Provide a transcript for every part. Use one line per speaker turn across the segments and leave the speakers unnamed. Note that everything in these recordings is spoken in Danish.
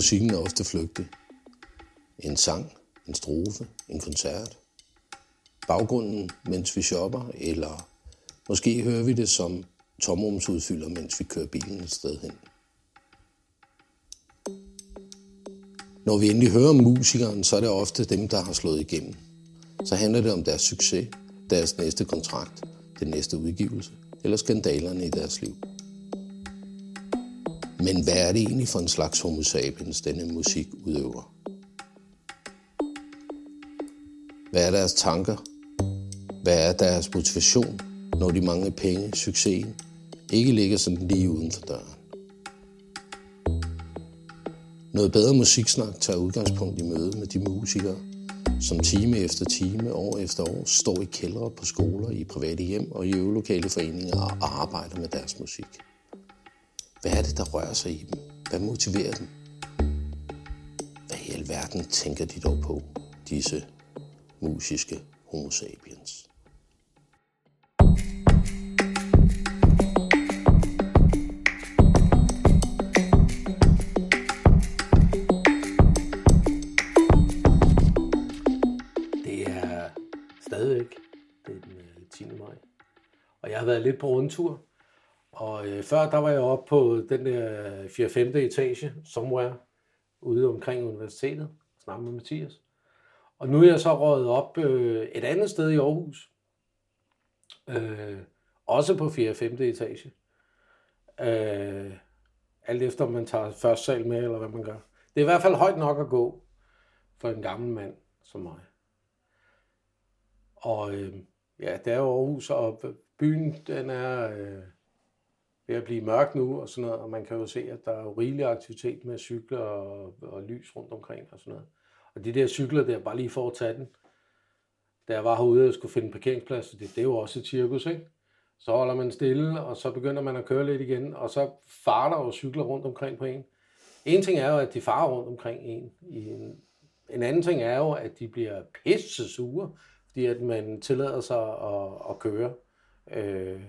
musikken er ofte flygtig. En sang, en strofe, en koncert. Baggrunden, mens vi shopper, eller måske hører vi det som tomrumsudfylder, mens vi kører bilen et sted hen. Når vi endelig hører om musikeren, så er det ofte dem, der har slået igennem. Så handler det om deres succes, deres næste kontrakt, den næste udgivelse eller skandalerne i deres liv. Men hvad er det egentlig for en slags homo sapiens, denne musik udøver? Hvad er deres tanker? Hvad er deres motivation, når de mange penge, succesen, ikke ligger sådan lige uden for døren? Noget bedre musiksnak tager udgangspunkt i møde med de musikere, som time efter time, år efter år, står i kældre på skoler, i private hjem og i øvelokale foreninger og arbejder med deres musik. Hvad er det, der rører sig i dem? Hvad motiverer dem? Hvad i alverden tænker de dog på, disse musiske homo sapiens?
Det er stadigvæk det den øh, 10. maj. Og jeg har været lidt på rundtur. Og øh, før der var jeg oppe på den der øh, 4. 5. etage, somewhere, ude omkring universitetet, sammen med Mathias. Og nu er jeg så røget op øh, et andet sted i Aarhus. Øh, også på 4. 5. etage. Øh, alt efter om man tager første sal med, eller hvad man gør. Det er i hvert fald højt nok at gå for en gammel mand som mig. Og øh, ja, det er jo Aarhus, og byen den er øh, ved at blive mørkt nu og sådan noget, og man kan jo se, at der er jo rigelig aktivitet med cykler og, og lys rundt omkring og sådan noget. Og de der cykler der, bare lige for at tage den, da jeg var herude og skulle finde en parkeringsplads, det, det er jo også et cirkus, ikke? Så holder man stille, og så begynder man at køre lidt igen, og så farer der jo cykler rundt omkring på en. En ting er jo, at de farer rundt omkring en. I en, en anden ting er jo, at de bliver pisse sure, fordi at man tillader sig at, at køre. Øh,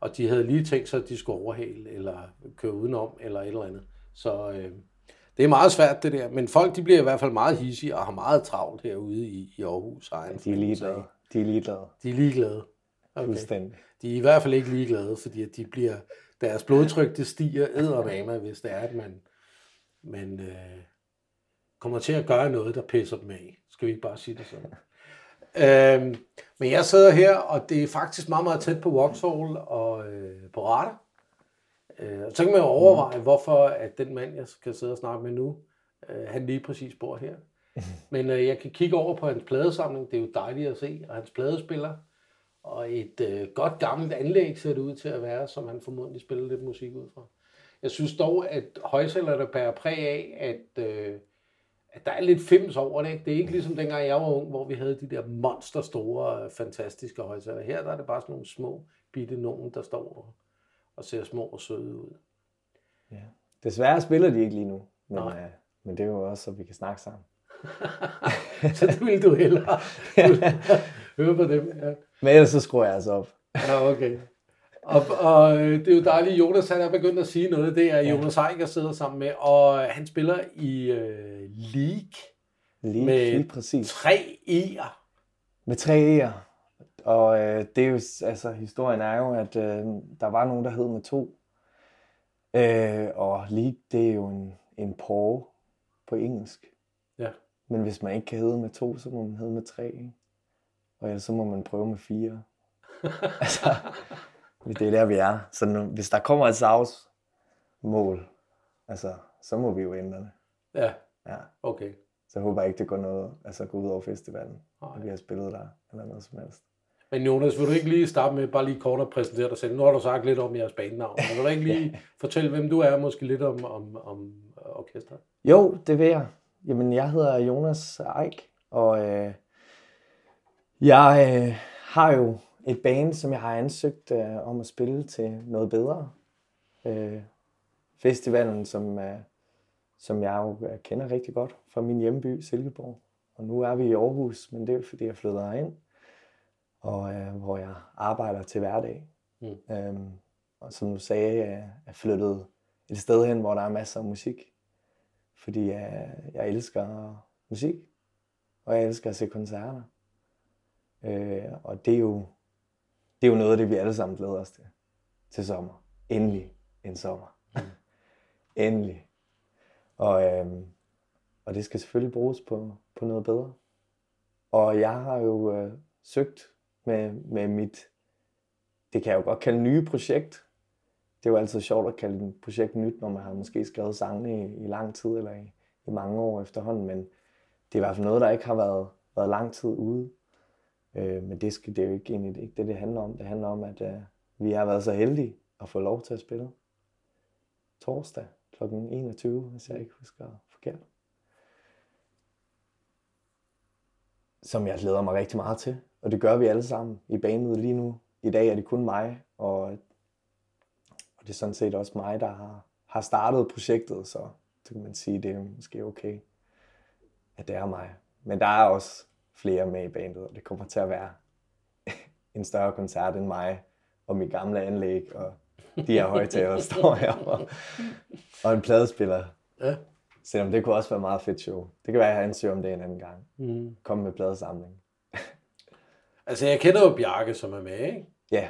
og de havde lige tænkt sig, at de skulle overhale, eller køre udenom, eller et eller andet. Så øh, det er meget svært det der, men folk de bliver i hvert fald meget hissige og har meget travlt herude i, i Aarhus. Har jeg en
De er ligeglade. De er ligeglade.
De er ligeglade. Okay.
Fuldstændig.
De er i hvert fald ikke ligeglade, fordi at de bliver, deres blodtryk det stiger eddermame, hvis det er, at man, man øh, kommer til at gøre noget, der pisser dem af. Skal vi ikke bare sige det sådan? Øhm, men jeg sidder her, og det er faktisk meget, meget tæt på Vauxhall og øh, på Radar. Øh, og så kan man jo overveje, mm. hvorfor at den mand, jeg skal sidde og snakke med nu, øh, han lige præcis bor her. Men øh, jeg kan kigge over på hans pladesamling. Det er jo dejligt at se. Og hans pladespiller. Og et øh, godt gammelt anlæg ser det ud til at være, som han formodentlig spiller lidt musik ud fra. Jeg synes dog, at højtalerne bærer præg af, at, øh, at der er lidt fims over det. Ikke? Det er ikke ligesom dengang jeg var ung, hvor vi havde de der monsterstore, fantastiske højtaler. Her der er det bare sådan nogle små, bitte nogen, der står og, og ser små og søde ud.
Ja. Desværre spiller de ikke lige nu. Men,
Nej.
øh, men det er jo også, så vi kan snakke sammen.
Så det vil du hellere høre på dem. Ja.
Men ellers så skruer jeg altså op.
Ja, okay. Og, og øh, det er jo dejligt, Jonas han er begyndt at sige noget. Det er. Jonas Eik, jeg sidder sammen med, og han spiller i øh, League
Lige,
Med
lige præcis.
tre E'er.
Med tre E'er. Og øh, det er jo, altså historien er jo, at øh, der var nogen, der hed med to. Øh, og League, det er jo en, en Paul på engelsk.
Ja.
Men hvis man ikke kan hedde med to, så må man hedde med tre. Ikke? Og ellers så må man prøve med fire. altså, det er der, vi er. Så nu, hvis der kommer et savs mål, altså, så må vi jo ændre det.
Ja,
Ja.
okay.
Så jeg håber ikke, det går noget, altså går ud over festivalen,
Nej.
at vi har spillet der, eller noget som helst.
Men Jonas, vil du ikke lige starte med bare lige kort at præsentere dig selv? Nu har du sagt lidt om jeres banenavn. Men vil du ikke lige fortælle, hvem du er, måske lidt om, om, om orkestret?
Jo, det vil jeg. Jamen, jeg hedder Jonas Eik, og øh, jeg øh, har jo et band, som jeg har ansøgt øh, om at spille til noget bedre. Øh, festivalen, som, øh, som jeg jo øh, kender rigtig godt fra min hjemby, Silkeborg. Og nu er vi i Aarhus, men det er fordi, jeg flytter ind, og øh, hvor jeg arbejder til hverdag.
Mm.
Øhm, og som du sagde, øh, er flyttet et sted hen, hvor der er masser af musik. fordi jeg, jeg elsker musik, og jeg elsker at se koncerter. Øh, og det er, jo, det er jo noget af det, vi alle sammen glæder os til, til sommer. Endelig en sommer. Mm. Endelig. Og, øh, og det skal selvfølgelig bruges på, på noget bedre. Og jeg har jo øh, søgt med, med mit, det kan jeg jo godt kalde nye projekt. Det er jo altid sjovt at kalde et projekt nyt, når man har måske skrevet sange i, i lang tid eller i, i mange år efterhånden, men det er i hvert fald noget, der ikke har været, været lang tid ude. Øh, men det, skal, det er jo ikke egentlig ikke det, det handler om. Det handler om, at øh, vi har været så heldige at få lov til at spille torsdag kl. 21, hvis jeg ikke husker forkert. Som jeg glæder mig rigtig meget til. Og det gør vi alle sammen i banen lige nu. I dag er det kun mig, og, og det er sådan set også mig, der har, har startet projektet, så så kan man sige, det er måske okay, at det er mig. Men der er også flere med i bandet, og det kommer til at være en større koncert end mig, og mit gamle anlæg, og de her højtaler, der står her, og, en pladespiller. Ja. Selvom det kunne også være meget fedt show. Det kan være, at jeg ansøger om det en anden gang. Mm. Kom med pladesamling.
altså, jeg kender jo Bjarke, som er med, ikke?
Ja.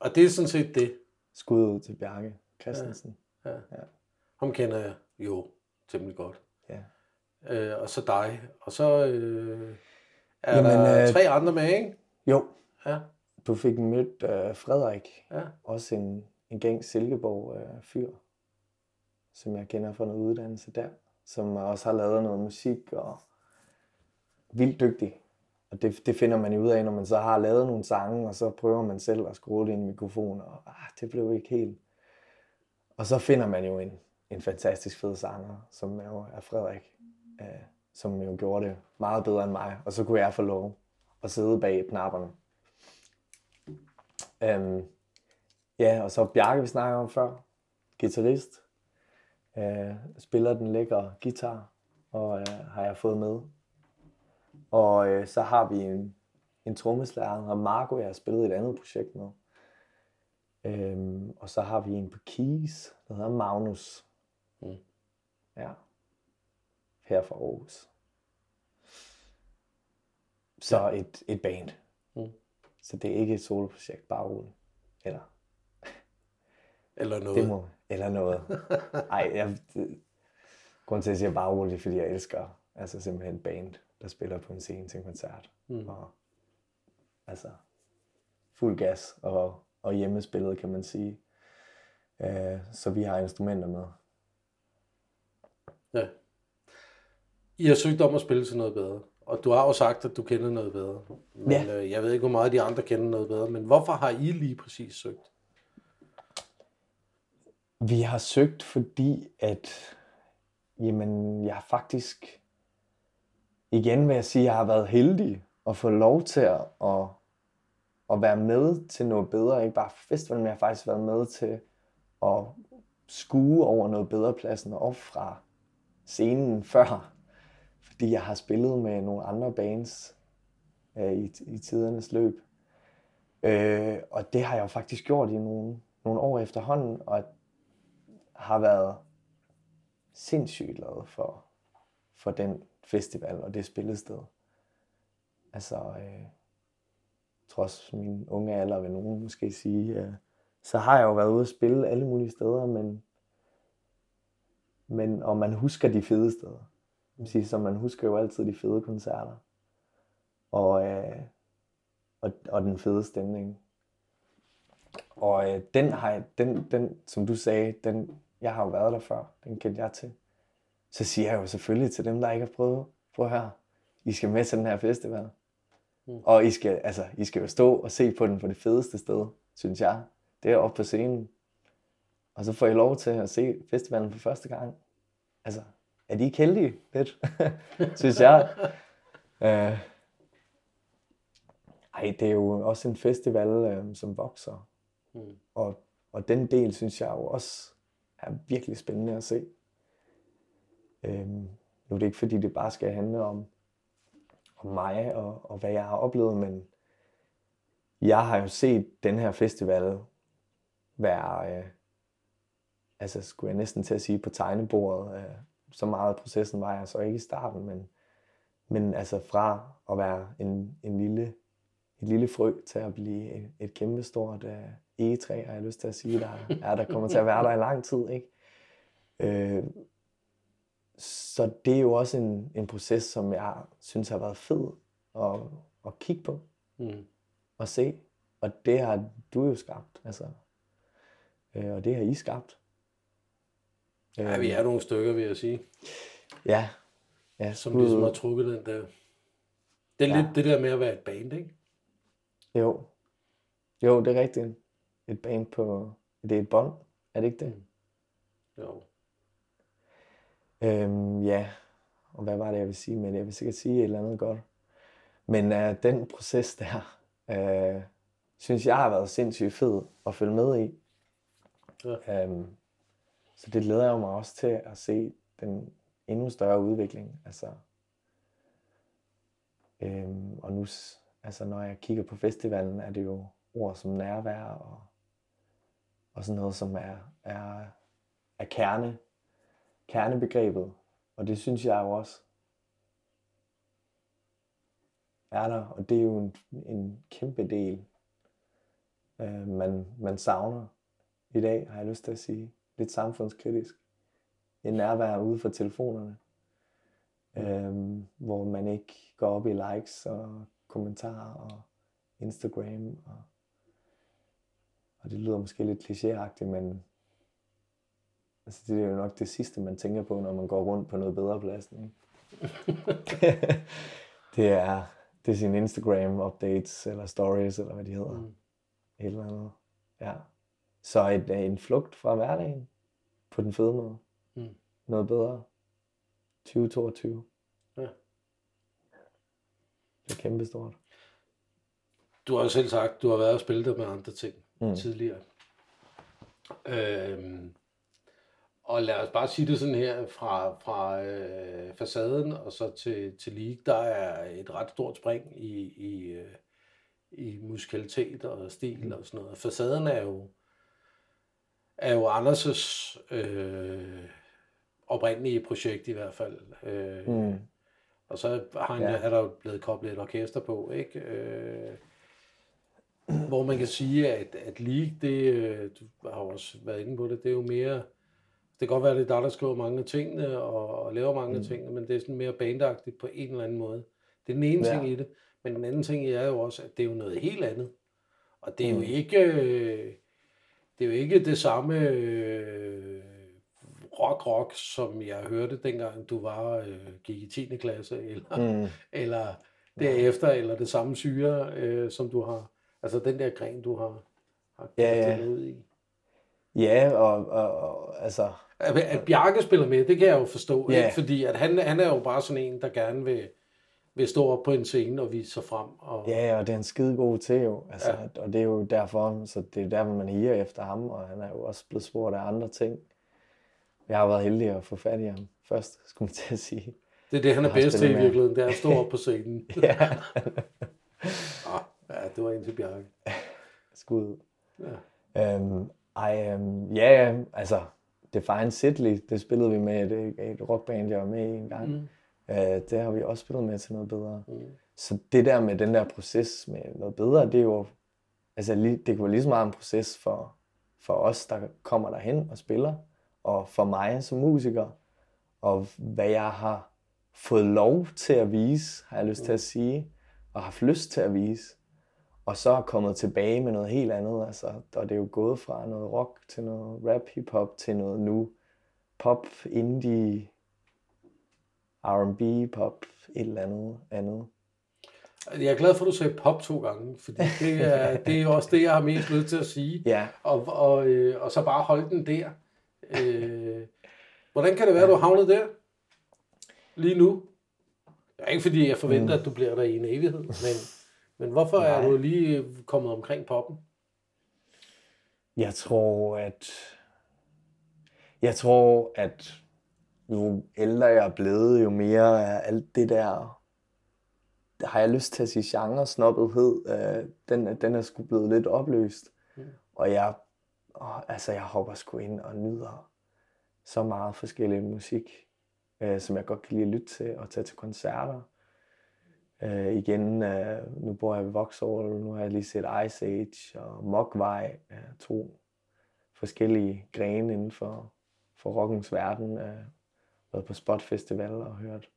Og det er sådan set det.
Skud ud til Bjarke Christensen.
Ja. ja. ja. Ham kender jeg jo temmelig godt. Ja. Øh, og så dig. Og så øh, er Jamen, der øh, tre andre med, ikke?
Jo. Ja. Du fik mødt øh, Frederik. Ja. Også en, en gængs Silkeborg øh, fyr, som jeg kender fra noget uddannelse der. Som også har lavet noget musik og vildt dygtig. Og det, det finder man jo ud af, når man så har lavet nogle sange, og så prøver man selv at skrue det i en mikrofon, og ah, det blev ikke helt. Og så finder man jo en, en fantastisk fed sanger, som jo er Frederik, øh, som jo gjorde det meget bedre end mig. Og så kunne jeg få lov at sidde bag knapperne. Øhm, ja, og så Bjarke, vi snakker om før, guitarist, øh, spiller den lækre guitar, og øh, har jeg fået med. Og øh, så har vi en, en trommeslager, og Marco, jeg har spillet et andet projekt med. Øhm, og så har vi en på keys, der hedder Magnus, Mm. Ja. Her fra Aarhus. Så ja. et, et band. Mm. Så det er ikke et soloprojekt, bare roligt. Eller,
eller noget.
Det må, eller noget. Ej, jeg, det, grunden til, at jeg siger bare roligt, fordi jeg elsker altså simpelthen band, der spiller på en scene til en koncert. Mm. Og, altså, fuld gas og, og hjemmespillet, kan man sige. Uh, så vi har instrumenter med.
Ja. I har søgt om at spille til noget bedre. Og du har jo sagt, at du kender noget bedre. Men ja. øh, jeg ved ikke, hvor meget de andre kender noget bedre. Men hvorfor har I lige præcis søgt?
Vi har søgt, fordi at jamen, jeg faktisk igen vil jeg sige, at jeg har været heldig at få lov til at, at, at være med til noget bedre. Ikke bare festival, men jeg har faktisk været med til at skue over noget bedre pladsen op fra scenen før, fordi jeg har spillet med nogle andre bands øh, i, i tidernes løb. Øh, og det har jeg jo faktisk gjort i nogle, nogle år efterhånden, og har været sindssygt glad for, for den festival og det spillested. Altså, øh, trods min unge alder, vil nogen måske sige, øh, så har jeg jo været ude at spille alle mulige steder, men men, og man husker de fede steder. Sige, så man husker jo altid de fede koncerter. Og, øh, og, og den fede stemning. Og øh, den har jeg, den, den, som du sagde, den, jeg har jo været der før, den kendte jeg til. Så siger jeg jo selvfølgelig til dem, der ikke har prøvet, på her, I skal med til den her festival. Mm. Og I skal, altså, I skal jo stå og se på den på det fedeste sted, synes jeg. Det er oppe på scenen. Og så får I lov til at se festivalen for første gang. Altså, er de ikke heldige lidt, synes jeg. Uh, ej, det er jo også en festival, uh, som vokser. Mm. Og, og den del, synes jeg jo også er virkelig spændende at se. Uh, nu er det ikke, fordi det bare skal handle om, om mig og, og hvad jeg har oplevet, men jeg har jo set den her festival være, øh, altså skulle jeg næsten til at sige på tegnebordet, øh, så meget af processen var jeg så ikke i starten, men, men altså fra at være en, en lille, et lille frø til at blive et, et kæmpestort uh, egetræ, har jeg lyst til at sige, der, er, der kommer til at være der i lang tid. Ikke? Øh, så det er jo også en, en proces, som jeg synes har været fed at, at kigge på
Mm.
og se. Og det har du jo skabt. Altså. Øh, og det har I skabt.
Ja, vi er nogle stykker, vil jeg sige,
Ja. ja
som ligesom har trukket den der... Det er
Ja.
lidt det der med at være et band, ikke?
Jo. Jo, det er rigtigt. Et band på... Det er et bånd. Er det ikke det?
Jo.
Øhm, ja. Og hvad var det, jeg vil sige med det? Jeg vil sikkert sige et eller andet godt. Men uh, den proces der, uh, synes jeg har været sindssygt fed at følge med i.
Ja.
Um, så det glæder jeg mig også til at se den endnu større udvikling. Altså, øhm, og nu, altså når jeg kigger på festivalen, er det jo ord som nærvær og, og sådan noget, som er, er, er kerne, kernebegrebet. Og det synes jeg jo også er der, og det er jo en, en kæmpe del, øh, man, man savner i dag, har jeg lyst til at sige. Lidt samfundskritisk. En nærvær ude for telefonerne, øhm, hvor man ikke går op i likes og kommentarer og Instagram. Og, og det lyder måske lidt klichéagtigt, men altså, det er jo nok det sidste, man tænker på, når man går rundt på noget bedre plads. Ikke? det er det er sine Instagram updates eller stories eller hvad de hedder.
Mm.
Et eller andet. Ja. Så et, en flugt fra hverdagen på den fede måde.
Mm.
Noget bedre. 2022.
Ja.
Det er kæmpestort.
Du har jo selv sagt, du har været og spillet der med andre ting
Mm.
mm. tidligere. Øhm, og lad os bare sige det sådan her, fra, fra øh, facaden og så til, til League, der er et ret stort spring i, i, øh, i musikalitet og stil mm. og sådan noget. Facaden er jo, er jo Anders' øh, oprindelige projekt i hvert fald. Øh,
Mm.
Og så har han,
Ja.
er der jo blevet koblet et orkester på, ikke? Øh, hvor man kan sige, at, at League, det, øh, du har også været inde på det, det er jo mere, det kan godt være, at det er dig, der skriver mange af tingene og, og laver mange af
Mm.
tingene, men det er sådan mere bandagtigt på en eller anden måde. Det er den ene
Ja.
ting i det, men den anden ting er jo også, at det er jo noget helt andet. Og det er jo
Mm.
ikke, øh, det er jo ikke det samme øh, rock-rock, som jeg hørte dengang du var øh, gik i 10. klasse, eller,
Mm.
eller derefter, eller det samme syre, øh, som du har, altså den der gren, du har, har
Ja, ja.
ud i.
Ja, og, og, og altså...
At, at Bjarke spiller med, det kan jeg jo forstå,
Ja.
ikke? fordi at han, han er jo bare sådan en, der gerne vil, vil stå op på en scene og vise sig frem. Og,
Ja, og det er han skide god til jo. Altså,
Ja.
Og det er jo derfor, så det er derfor, man higer efter ham, og han er jo også blevet spurgt af andre ting. Jeg har været heldig at få fat i ham først, skulle man til at sige.
Det er det, han er bedst til i virkeligheden, det er at stå op på scenen.
Ja,
Ah, ja, det var en til Bjarke.
skud.
Ja.
Øhm, ej, øhm, ja, altså, Define Sidley, det spillede vi med et, et rockband, jeg var med i en gang.
Mm.
Øh, det har vi også spillet med til noget bedre.
Mm.
Så det der med den der proces med noget bedre, det er jo, altså det kunne være lige så meget en proces for, for os, der kommer derhen og spiller, og for mig som musiker, og hvad jeg har fået lov til at vise, har jeg lyst til at sige, og haft lyst til at vise, og så er kommet tilbage med noget helt andet, altså, og det er jo gået fra noget rock til noget rap, hip-hop, til noget nu pop, indie, R&B, pop, et eller andet andet.
Jeg er glad for, at du sagde pop to gange, fordi det er, det er også det, jeg har mest lyst til at sige.
Ja,
Og, og, øh, og så bare holde den der. Øh, hvordan kan det være, at du havnet der? Lige nu? Det er ikke fordi, jeg forventer, at du bliver der i en evighed, men, men hvorfor er
Nej.
du lige kommet omkring poppen?
Jeg tror, at jeg tror, at jo ældre jeg er blevet, jo mere er alt det der, der har jeg lyst til at sige genre-snobbethed, øh, den, den er sgu blevet lidt opløst.
Mm.
Og jeg, åh, altså jeg hopper sgu ind og nyder så meget forskellig musik. øh, som jeg godt kan lide at lytte til og tage til koncerter. Øh, igen, øh, nu bor jeg ved Vauxhall, nu har jeg lige set Ice Age og Mogwai, øh, to forskellige grene inden for, for rockens verden. Øh, været på Spot Festival og hørt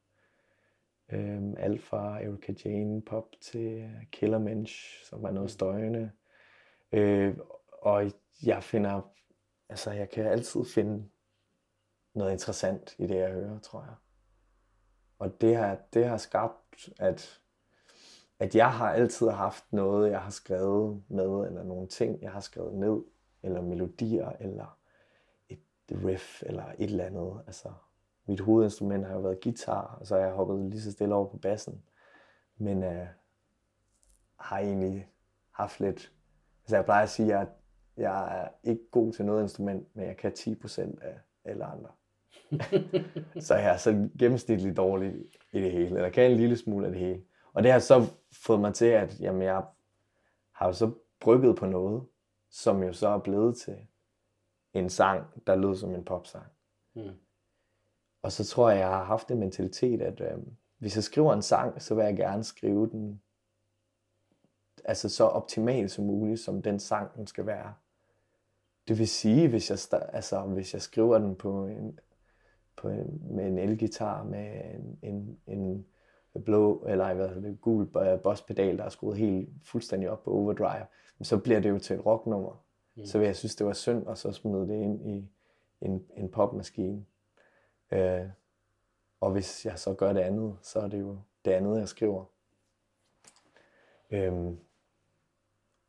øh, alt fra Erika Jane pop til Killer Mensch, som er noget støjende. Øh, og jeg finder, altså jeg kan altid finde noget interessant i det, jeg hører, tror jeg. Og det har, det har skabt, at, at jeg har altid haft noget, jeg har skrevet med, eller nogle ting, jeg har skrevet ned, eller melodier, eller et riff, eller et eller andet. Altså, mit hovedinstrument har jo været guitar, og så har jeg hoppet lige så stille over på bassen. Men øh, har egentlig haft lidt... Altså jeg plejer at sige, at jeg er ikke god til noget instrument, men jeg kan 10% af alle andre. så jeg er så gennemsnitligt dårlig i det hele, eller kan en lille smule af det hele. Og det har så fået mig til, at jamen, jeg har jo så brygget på noget, som jo så er blevet til en sang, der lød som en popsang. Mm. Og så tror jeg, jeg har haft en mentalitet, at øh, hvis jeg skriver en sang, så vil jeg gerne skrive den altså så optimalt som muligt, som den sang den skal være. Det vil sige, hvis jeg, altså, hvis jeg skriver den på en, på en, med en elgitar med en, en, en blå, eller hvad hedder det, gul bosspedal, der er skruet helt fuldstændig op på overdrive, så bliver det jo til et rocknummer. Mm. Så vil jeg synes, det var synd at så smide det ind i en, en popmaskine. Øh, og hvis jeg så gør det andet, så er det jo det andet, jeg skriver. Øhm,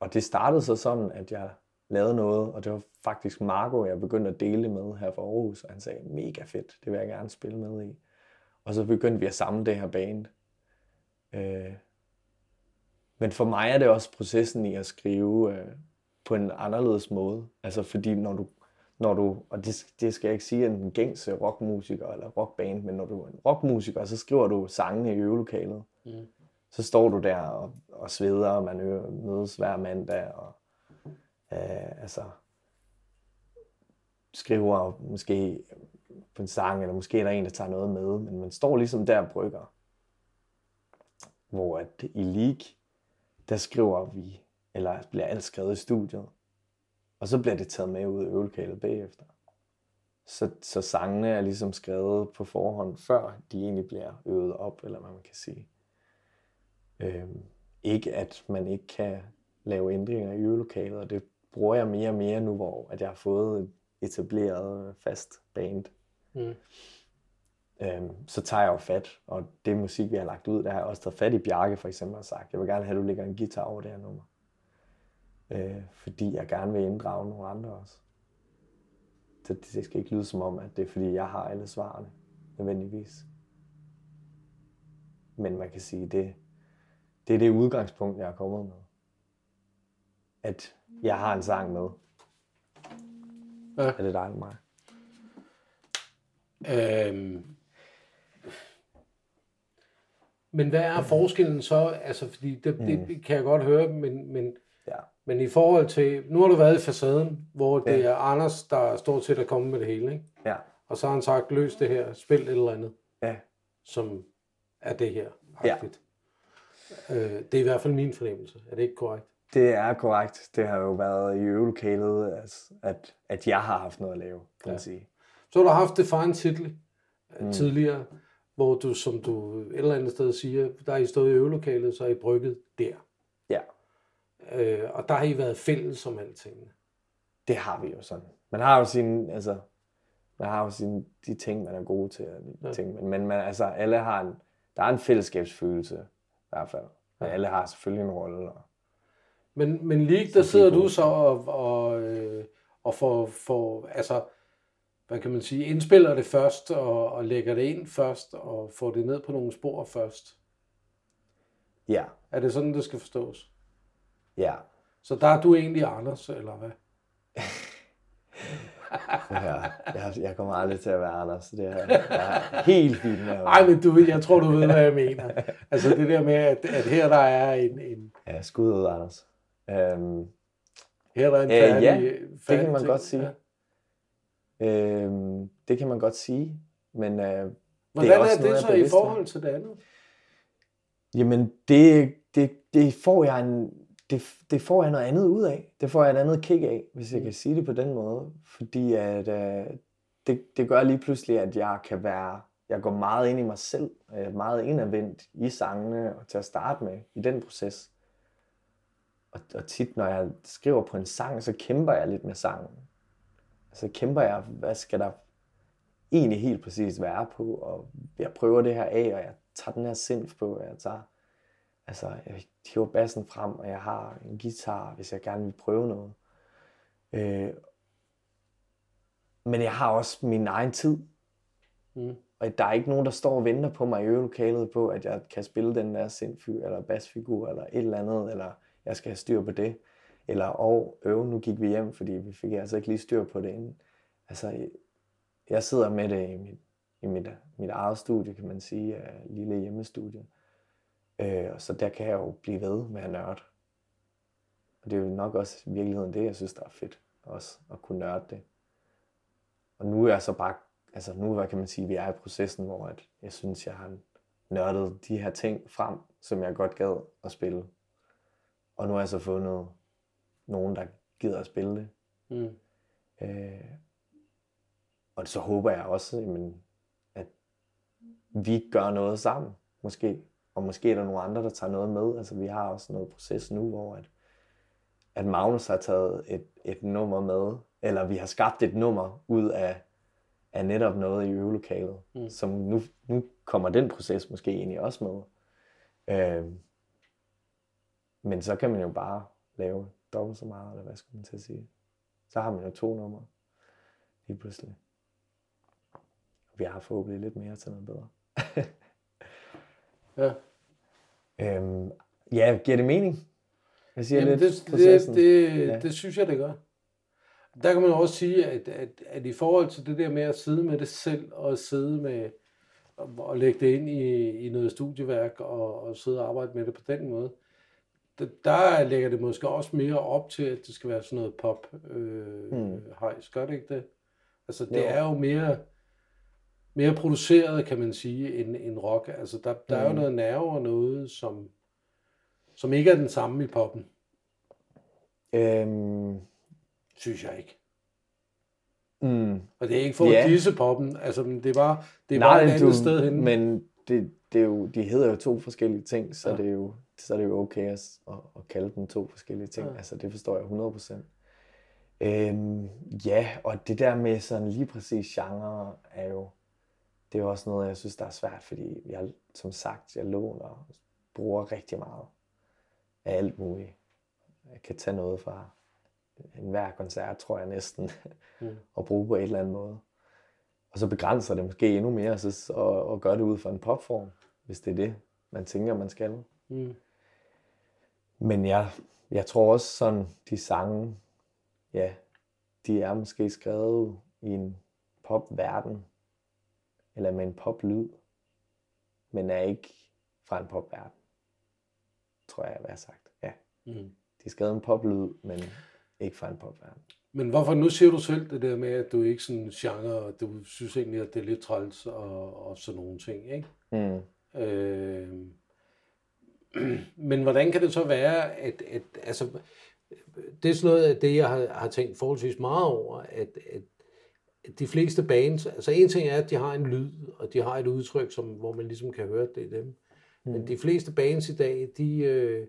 og det startede så sådan, at jeg lavede noget, og det var faktisk Marco, jeg begyndte at dele med her fra Aarhus, og han sagde, mega fedt, det vil jeg gerne spille med i. Og så begyndte vi at samle det her band. Øh, men for mig er det også processen i at skrive øh, på en anderledes måde. Altså fordi når du når du, og det, det skal jeg ikke sige, en gængse rockmusiker eller rockband, men når du er en rockmusiker, så skriver du sangene i øvelokalet. Mm. Så står du der og, og sveder, og man øver, mødes hver mandag, og øh, altså skriver måske på en sang, eller måske er der en, der tager noget med, men man står ligesom der og brygger. Hvor at i League, der skriver vi, eller bliver alt skrevet i studiet. Og så bliver det taget med ud af øvelokalet bagefter. Så, så sangene er ligesom skrevet på forhånd, før de egentlig bliver øvet op, eller hvad man kan sige. Øhm, ikke at man ikke kan lave ændringer i øvelokalet, og det bruger jeg mere og mere nu, hvor at jeg har fået et etableret fast band. Mm. Øhm, så tager jeg jo fat, og det musik, vi har lagt ud, der har jeg også taget fat i Bjarke for eksempel og sagt, jeg vil gerne have, at du lægger en guitar over det her nummer øh, fordi jeg gerne vil inddrage nogle andre også. Så det, det skal ikke lyde som om, at det er fordi, jeg har alle svarene, nødvendigvis. Men man kan sige, det, det er det udgangspunkt, jeg er kommet med. At jeg har en sang med. Ja. Er det dig eller mig? Øhm.
Men hvad er forskellen så? Altså, fordi det, det mm. kan jeg godt høre, men, men. Men i forhold til, nu har du været i facaden, hvor det ja. er Anders, der stort set er kommet med det hele, ikke?
Ja.
Og så har han sagt, løs det her, spil et eller andet,
ja.
som er det her. Ja. Øh, det er i hvert fald min fornemmelse. Er det ikke korrekt?
Det er korrekt. Det har jo været i øvelokalet, at, at jeg har haft noget at lave, kan ja. man sige.
Så har du haft det en titel mm. tidligere, hvor du, som du et eller andet sted siger, der er I stået i øvelokalet, så er I brygget der. Øh, og der har I været fælles som alting.
Det har vi jo sådan. Man har jo sin, altså, man har jo sin, de ting, man er gode til. Ja. ting, men, men man, altså, alle har en, der er en fællesskabsfølelse i hvert fald. Ja. Alle har selvfølgelig en rolle. Og,
men, men lige der sidder du så og, og, øh, og får, får, altså, hvad kan man sige, indspiller det først og, og lægger det ind først og får det ned på nogle spor først.
Ja.
Er det sådan, det skal forstås?
Ja.
Så der er du egentlig Anders, eller hvad?
ja, jeg, jeg kommer aldrig til at være Anders. Det er, jeg er helt fint med
Nej, men du, jeg tror, du ved, hvad jeg mener. Altså det der med, at, at her der er en... en...
Ja, skud ud, Anders. Um,
her der er en færdig, øh, ja,
det kan man ting. godt sige. Ja. Øhm, det kan man godt sige, men øh,
Hvordan
det
er,
også
er det
noget,
så i forhold til det andet?
Jamen, det, det, det, får jeg en, det, det får jeg noget andet ud af. Det får jeg et andet kick af, hvis jeg
Mm.
kan sige det på den måde. Fordi at, øh, det, det gør lige pludselig, at jeg kan være, jeg går meget ind i mig selv, og jeg er meget indadvendt i sangene, og til at starte med, i den proces. Og, og tit, når jeg skriver på en sang, så kæmper jeg lidt med sangen. Altså kæmper jeg, hvad skal der egentlig helt præcis være på, og jeg prøver det her af, og jeg tager den her synth på, og jeg tager, altså jeg hiver bassen frem, og jeg har en guitar, hvis jeg gerne vil prøve noget. Øh, men jeg har også min egen tid,
Mm.
og der er ikke nogen, der står og venter på mig i øvelokalet på, at jeg kan spille den der synthfigur, eller basfigur, eller et eller andet, eller jeg skal have styr på det. Eller, og øve, nu gik vi hjem, fordi vi fik altså ikke lige styr på det inden. Altså, jeg sidder med det i mit, i mit, mit eget studie, kan man sige, lille hjemmestudie. Øh, så der kan jeg jo blive ved med at nørde. Og det er jo nok også i virkeligheden det, jeg synes, der er fedt også, at kunne nørde det. Og nu er jeg så bare, altså nu hvad kan man sige, vi er i processen, hvor at jeg synes, jeg har nørdet de her ting frem, som jeg godt gad at spille. Og nu har jeg så fundet nogen, der gider at spille det.
Mm.
Øh, og så håber jeg også, jamen, at vi gør noget sammen, måske. Og måske er der nogle andre, der tager noget med. Altså, vi har også noget proces nu, hvor at, at Magnus har taget et, et nummer med, eller vi har skabt et nummer ud af, af netop noget i øvelokalet,
Mm.
som nu, nu kommer den proces måske egentlig også med. Øh, men så kan man jo bare lave dobbelt så meget, eller hvad skal man til at sige. Så har man jo to numre lige pludselig. Vi har forhåbentlig lidt mere til noget bedre.
Ja.
Øhm, ja, giver det mening? Jeg siger
Jamen,
lidt
det, det,
processen.
det,
Ja.
det synes jeg, det gør. Der kan man også sige, at, at, at i forhold til det der med at sidde med det selv, og sidde med og, lægge det ind i, i noget studieværk, og, og sidde og arbejde med det på den måde, der, lægger det måske også mere op til, at det skal være sådan noget pop øh,
mm.
hejs. Gør det ikke det? Altså, det
Jo.
er jo mere, mere produceret, kan man sige, end, end rock. Altså, der, der er jo
Mm.
noget nerve og noget, som, som ikke er den samme i poppen.
Øhm,
synes jeg ikke.
mm,
Og det er ikke for
Ja.
at disse poppen, altså det er bare, det er
nej,
bare et andet
du,
sted henne.
Men det, det er jo, de hedder jo to forskellige ting, så,
Ja.
det, er jo, så er det jo okay at, at, at kalde dem to forskellige ting.
Ja.
Altså, det forstår jeg 100%. Øhm, ja, og det der med sådan lige præcis genre er jo, det er også noget, jeg synes, der er svært, fordi jeg, som sagt, jeg låner og bruger rigtig meget af alt muligt. Jeg kan tage noget fra enhver koncert, tror jeg næsten,
Mm.
og bruge på en eller anden måde. Og så begrænser det måske endnu mere, så, og, og gøre det ud fra en popform, hvis det er det, man tænker, man skal.
Mm.
Men jeg, jeg tror også sådan, de sange, ja, de er måske skrevet i en popverden, eller med en poplyd, men er ikke fra en popverden. Tror jeg, hvad jeg har sagt. Ja,
Mm.
de skrevet en poplyd, men ikke fra en popverden.
Men hvorfor, nu siger du selv det der med, at du ikke sådan genre, og du synes egentlig, at det er lidt træls og, og sådan nogle ting, ikke?
Mm.
Øh, men hvordan kan det så være, at, at altså, det er sådan noget af det, jeg har, har tænkt forholdsvis meget over, at at de fleste bands, altså en ting er, at de har en lyd, og de har et udtryk, som, hvor man ligesom kan høre, at det er dem. Mm. Men de fleste bands i dag, de, øh,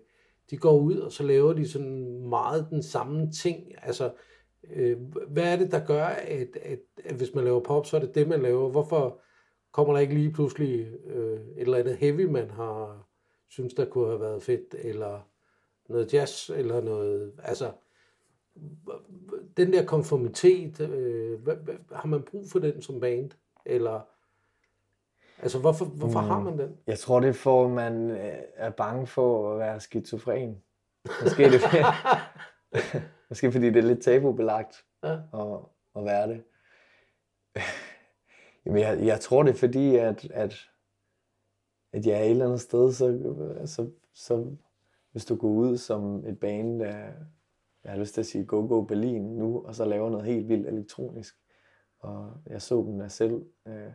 de går ud, og så laver de sådan meget den samme ting. Altså, øh, hvad er det, der gør, at, at, at hvis man laver pop, så er det det, man laver? Hvorfor kommer der ikke lige pludselig øh, et eller andet heavy, man har synes, der kunne have været fedt, eller noget jazz, eller noget, altså, den der konformitet, øh, hvad, hvad, har man brug for den som band? Eller, altså, hvorfor, hvorfor mm. har man den?
Jeg tror, det er for, man øh, er bange for at være skizofren. Måske, det, måske fordi det er lidt tabubelagt
Ja.
at, at være det. Jamen, jeg, jeg tror, det er fordi, at, at, at jeg er et eller andet sted, så, så, så hvis du går ud som et band, der, jeg har lyst til at sige Go Go Berlin nu, og så laver noget helt vildt elektronisk. Og jeg så dem der selv øh,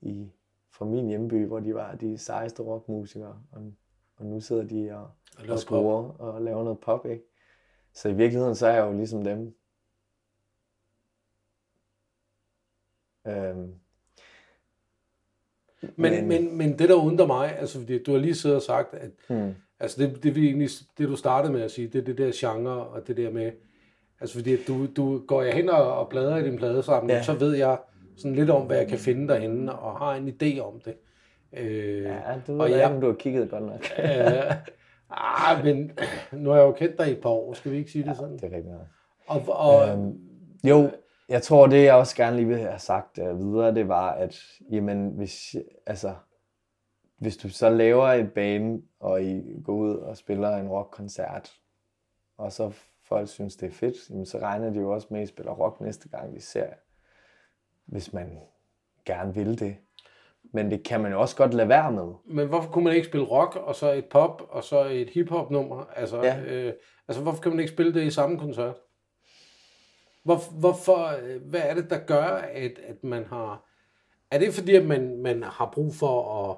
i fra min hjemby, hvor de var de sejeste rockmusikere, og, og nu sidder de og,
laver
og skruer og laver noget pop, ikke? Så i virkeligheden, så er jeg jo ligesom dem. Øhm,
Men, men, men, men det, der undrer mig, altså fordi du har lige siddet og sagt, at
hmm,
altså det, det, vi egentlig, det du startede med at sige, det er det der genre, og det der med, altså fordi du, du går jeg hen og, og bladrer i din pladesamling, ja.
Ja.
så ved jeg sådan lidt om, hvad jeg kan finde derhenne, og har en idé om det. Øh,
ja, du
og
ved
jeg-
ikke, om du har kigget godt nok.
øh, ah, men nu har jeg jo kendt dig i et par år, skal vi ikke sige det sådan?
det er rigtigt.
Og, og,
Øhm, jo, jeg tror, det jeg også gerne lige vil have sagt uh, videre, det var, at jamen, hvis, altså, hvis du så laver et bane, og I går ud og spiller en rockkoncert, og så folk synes, det er fedt, jamen, så regner de jo også med, at I spiller rock næste gang, de ser. Hvis man gerne vil det. Men det kan man jo også godt lade være med.
Men hvorfor kunne man ikke spille rock, og så et pop, og så et hiphop nummer? Altså,
Ja.
øh, altså hvorfor kan man ikke spille det i samme koncert? Hvor, hvorfor, øh, hvad er det, der gør, at, at man har... Er det fordi, at man, man har brug for at,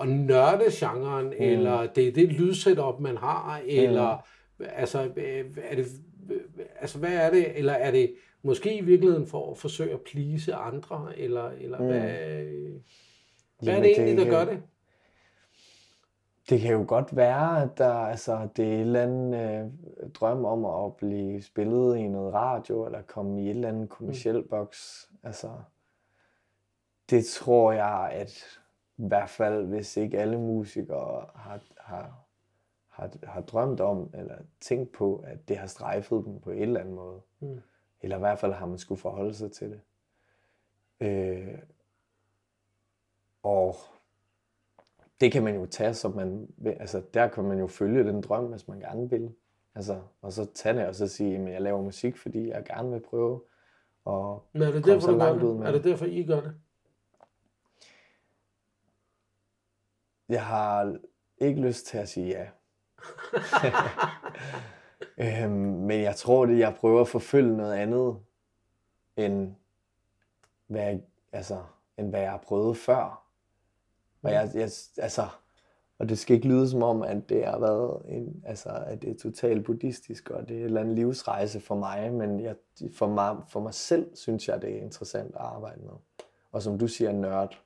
at nørde genren, mm. eller det er det lydsetup, man har, eller altså, øh, er det, øh, altså, hvad er det? Eller er det måske i virkeligheden for at forsøge at please andre, eller, eller mm. hvad, hvad er det egentlig, der gør det?
Det kan jo godt være, at der, altså, det er en eller anden øh, drøm om at blive spillet i noget radio, eller komme i et eller andet kommersiel boks. Altså, det tror jeg, at i hvert fald, hvis ikke alle musikere har, har, har, har drømt om, eller tænkt på, at det har strejfet dem på en eller anden måde.
Mm.
Eller i hvert fald har man skulle forholde sig til det. Øh, og det kan man jo tage, som man vil. Altså, der kan man jo følge den drøm, hvis man gerne vil. Altså, og så tage det og så sige, at jeg laver musik, fordi jeg gerne vil prøve at
Men er det
komme
derfor,
så langt ud
det?
med
Er det derfor, I gør det?
Jeg har ikke lyst til at sige ja. øhm, men jeg tror, det jeg prøver at forfølge noget andet, end hvad jeg, altså, end hvad jeg har prøvet før. Og, jeg, jeg, altså, og det skal ikke lyde som om, at det har været en, altså, at det er totalt buddhistisk, og det er en eller anden livsrejse for mig, men jeg, for, mig, for mig selv synes jeg, det er interessant at arbejde med. Og som du siger, nørd.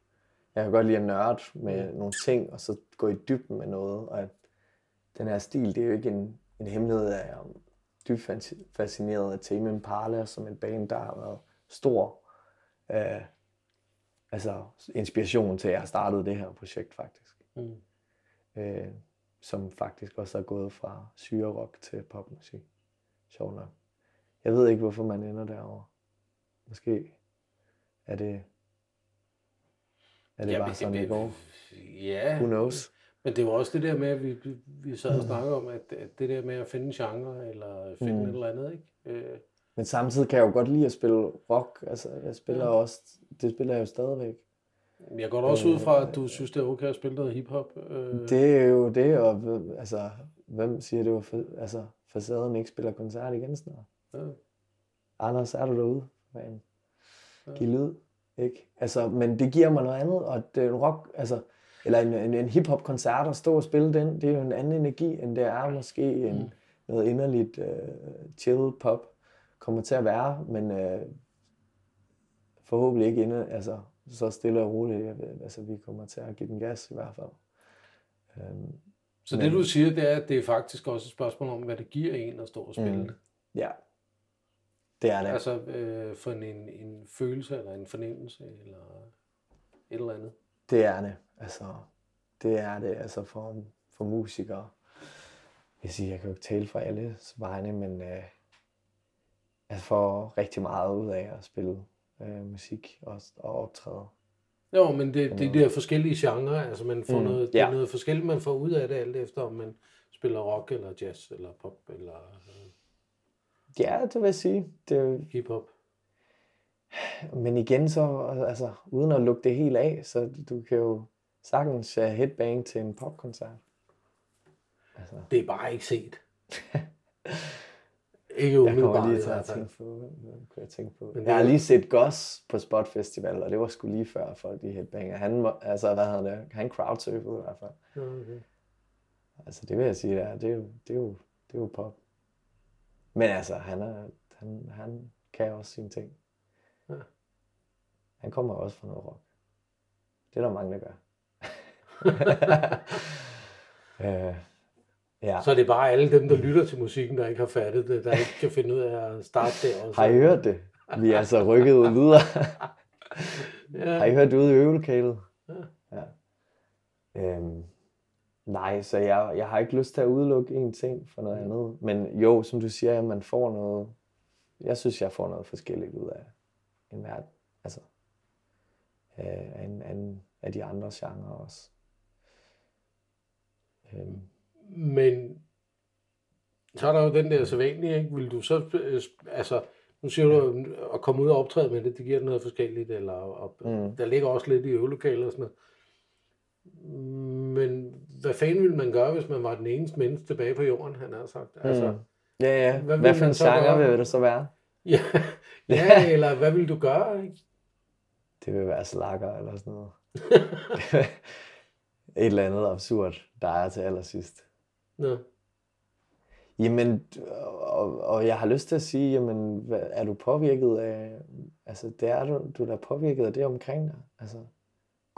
Jeg kan godt lide at nørde med nogle ting, og så gå i dybden med noget. Og at den her stil, det er jo ikke en, en hemmelighed, jeg er dybt fasci- fascineret af Tame Impala, som en band, der har været stor øh, altså inspiration til, at jeg startede det her projekt faktisk.
Mm.
Øh, som faktisk også er gået fra syrerock til popmusik. Sjovt nok. Jeg ved ikke, hvorfor man ender derovre. Måske er det, er det bare sådan, det går.
Ja,
Who knows?
men det var også det der med, at vi, vi, sad og snakkede om, at, at det der med at finde en genre, eller finde
Mm.
et eller andet, ikke? Øh,
Men samtidig kan jeg jo godt lide at spille rock. Altså, jeg spiller
Ja.
også, det spiller jeg jo stadigvæk.
jeg går da også ud fra, at du synes, det er okay at spille noget hiphop. Øh,
Det er jo det, og altså, hvem siger det var, for, altså, facaden ikke spiller koncert igen snart?
Ja.
Anders, er du derude? Man.
Ja.
Giv lyd, ikke? Altså, men det giver mig noget andet, og det er en rock, altså, eller en, en, en hip-hop koncert og stå og spille den, det er jo en anden energi, end det er måske en,
Mm.
noget inderligt uh, chill pop kommer til at være, men uh, forhåbentlig ikke inde, altså, så stille og roligt, altså, vi kommer til at give den gas i hvert fald. Um,
så det du siger, det er, at det er faktisk også et spørgsmål om, hvad det giver en at stå og spille
Mm.
det.
ja, det er det.
Altså øh, for en, en følelse, eller en fornemmelse, eller et eller andet.
Det er det. Altså, det er det altså for, for musikere. Jeg siger, jeg kan jo ikke tale for alle vegne, men øh, jeg får rigtig meget ud af at spille øh, musik og, og optræde.
Jo, men det, det er forskellige genrer, altså man får
Mm,
noget, det er
ja.
noget forskelligt, man får ud af det, alt efter om man spiller rock, eller jazz, eller pop, eller øh,
Ja, det vil jeg sige. Det,
hiphop.
men igen så, altså, uden at lukke det helt af, så du kan jo sagtens uh, headbang til en popkoncert. Altså,
Det er bare ikke set. Ikke
Jeg kommer
umiddelbart.
lige til at tænke på, kunne jeg tænke på?
Men det
Jeg har lige set Goss på Spot Festival, og det var sgu lige før folk de headbanger. Han, altså, hvad hedder det? Han crowdsurfede i hvert fald.
Okay.
Altså, det vil jeg sige, det er, det er, jo, det er, jo, det er jo pop. Men altså, han, er, han, han kan også sine ting.
Ja.
Han kommer også fra noget rock. Det er der mange, der gør. øh, ja.
Så er det bare alle dem, der lytter til musikken, der ikke har fattet det, der ikke kan finde ud af at starte der også.
Har I hørt det? Vi er altså rykket videre.
Ja.
Har I hørt det ude i øvelokalet?
Ja.
ja. Øhm, nej, så jeg, jeg har ikke lyst til at udelukke en ting for noget andet. Men jo, som du siger, at man får noget... Jeg synes, jeg får noget forskelligt ud af en verden. Altså, øh, af, en, af, af de andre genrer også. Øhm,
Men så er der jo den der sædvanlige, ikke? Vil du så, øh, altså, nu siger du, at komme ud og optræde med det, det giver noget forskelligt, eller og,
Mm.
der ligger også lidt i øvelokalet og sådan noget. Men hvad fanden ville man gøre, hvis man var den eneste menneske tilbage på jorden, han har sagt? Altså,
mm. Ja, ja.
hvad
Hvad, for en genre
gøre?
vil det så være?
ja, ja, eller hvad vil du gøre? Ikke?
Det vil være slakker eller sådan noget. Et eller andet absurd, der er til allersidst.
Nå.
Jamen, og, og jeg har lyst til at sige, jamen, hvad, er du påvirket af, altså det er du, du er påvirket af det omkring dig. Altså,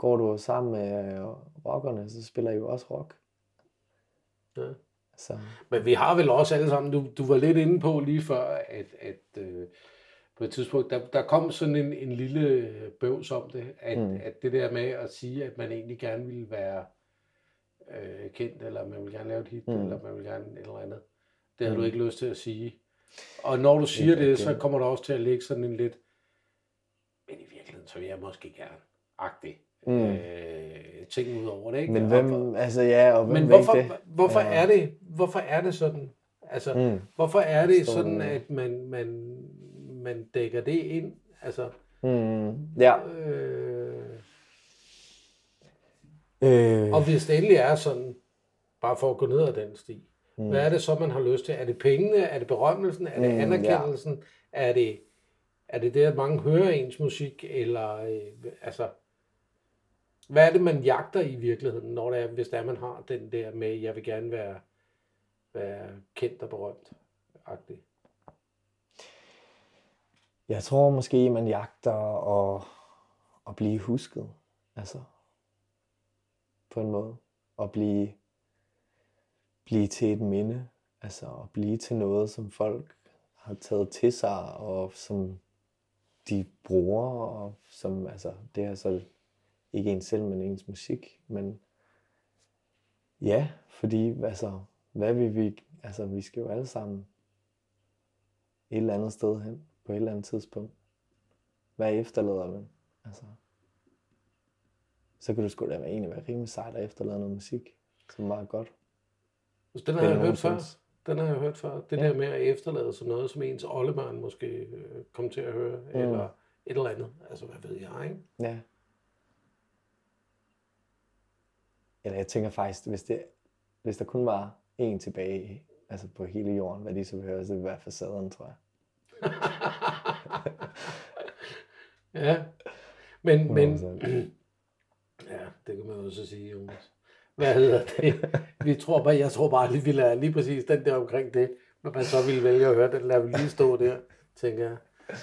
går du sammen med øh, rockerne, så spiller I jo også rock.
Ja.
Så,
Men vi har vel også alle sammen, du, du var lidt inde på lige før, at, at øh, på et tidspunkt, der, der kom sådan en, en lille bøvs om det, at, mm. At det der med at sige, at man egentlig gerne ville være øh, kendt, eller man vil gerne lave et hit, mm. Eller man vil gerne et eller andet, det havde mm. Du ikke lyst til at sige. Og når du siger
Ikke
det, så kommer der også til at ligge sådan en lidt, men i virkeligheden, så vil jeg måske gerne, agtig,
mm.
øh, ting ud over det, ikke?
Men
Og-
hvem, altså ja, og hvem
men hvorfor,
det?
hvorfor,
Ja.
er det, hvorfor er det sådan? Altså,
Mm.
hvorfor er det
Forstår
sådan,
du?
at man, man, man dækker det ind? Altså,
Mm. Ja.
øh,
Øh,
og hvis det endelig er sådan, bare for at gå ned ad den sti,
mm.
hvad er det så, man har lyst til? Er det pengene? Er det berømmelsen? Er det
Mm, ja.
anerkendelsen? Er det er det, det, at mange hører ens musik? Eller, øh, altså, hvad er det, man jagter i virkeligheden, når det er, hvis det er, man har den der med, jeg vil gerne være, være kendt og berømt? -agtig?
Jeg tror måske, man jagter at, at blive husket. Altså, på en måde. At blive, blive til et minde. Altså, at blive til noget, som folk har taget til sig, og som de bruger, og som, altså, det er så ikke ens selv, men ens musik. Men ja, fordi, altså, hvad vil vi, altså, vi skal jo alle sammen et eller andet sted hen på et eller andet tidspunkt. Hvad efterlader man? Altså, så kan du sgu da egentlig være rimelig sejt at efterlade noget musik, som var godt.
Altså, den har jeg hørt før. Den har jeg hørt før. Det
Ja.
der med at efterlade sådan noget, som ens oldebørn måske øh, kom til at høre, mm. eller et eller andet. Altså, hvad ved jeg, ikke?
Ja. Eller jeg tænker faktisk, hvis, det, hvis der kun var en tilbage altså på hele jorden, hvad de så høre, så ville være facaden, tror jeg.
Ja. Men, men,
100%.
ja, det kan man jo så sige, Jonas. Hvad hedder det? Vi tror bare, jeg tror bare, lige, vi lader lige præcis den der omkring det, når man så ville vælge at høre den, lader vi lige stå der, tænker jeg.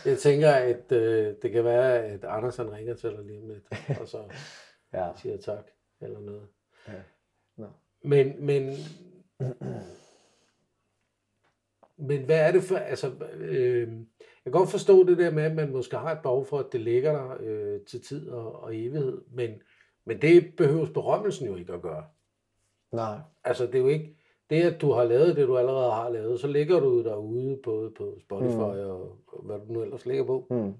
Jeg tænker, at øh, det kan være, at Anders han ringer til dig lige om lidt, og så
Ja.
siger tak, eller noget.
Ja.
Men, men, men hvad er det for, altså, øh, jeg kan godt forstå det der med, at man måske har et behov for, at det ligger der øh, til tid og, og evighed, men, men det behøves berømmelsen jo ikke at gøre.
Nej.
Altså, det er jo ikke, det at du har lavet det, du allerede har lavet, så ligger du derude både på Spotify mm. og, og hvad du nu ellers ligger på.
Mm.